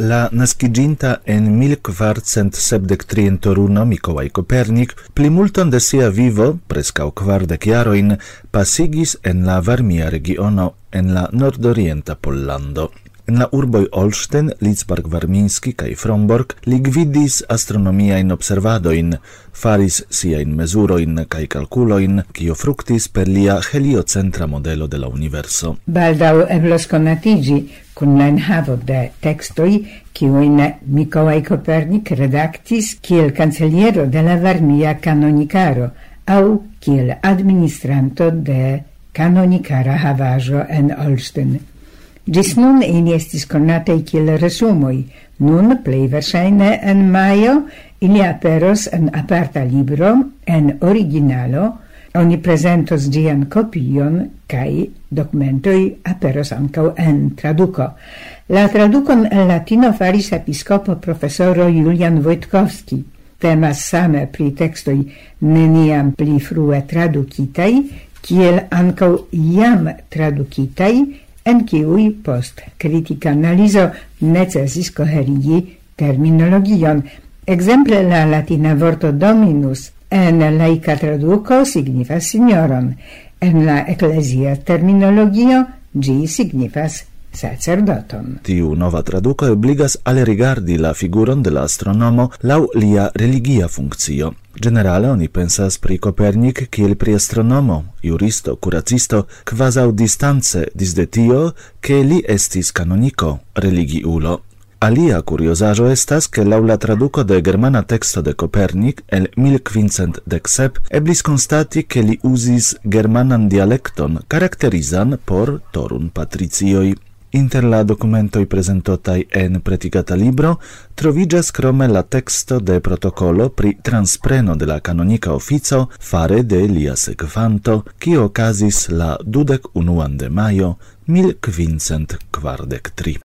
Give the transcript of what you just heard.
La nasciginta en 1473 in Toruno Mikolaj Kopernik plimulton de sia vivo, prescau kvardek jaroin, pasigis en la varmia regiono en la nordorienta Pollando. En la urboj Olsztyn, Litzbark Varminski kaj Fromborg li gvidis astronomiajn observadojn, faris siajn mezurojn kaj kalkulojn, kio fruktis per lia heliocentra modelo de la universo. Baldaŭ eblos konatiĝi kun la enhavo de tekstoj kiujn Mikołaj Kopernik redaktis kiel kanceliero de la Varmia kanonikaro au kiel administranto de kanonikara havaĵo en Olsztyn. Gis nun ili estis conataj kiel resumoi, nun plei versaine en maio ili aperos en aparta libro en originalo, oni presentos gian copion, kai documentoi aperos ancau en traduco. La traducon en latino faris episcopo professoro Julian Wojtkowski. Temas same pri textoi neniam pli frue traducitai, kiel ancau iam traducitai, en kiuj post critica analizo necessis coherigi terminologion. Exemple la latina vorto dominus en laica traduco signifas signoron, en la ecclesia terminologio gi signifas sacerdoton. Tiu nova traduco obligas al rigardi la figuron de la astronomo lia religia funccio. Generale oni pensas pri Copernic kiel pri astronomo, juristo, curacisto, quasau distance disde tio, che li estis canonico, religiulo. Alia curiosajo estas che laula traduco de germana texto de Copernic el 1517 eblis constati che li usis germanan dialecton caracterizan por torun patricioi. Inter la documentoi presentotai en pretigata libro trovigas crome la texto de protocolo pri transpreno de la canonica ofico fare de lia sekvanto, qui ocasis la dudec unuan de maio 1543.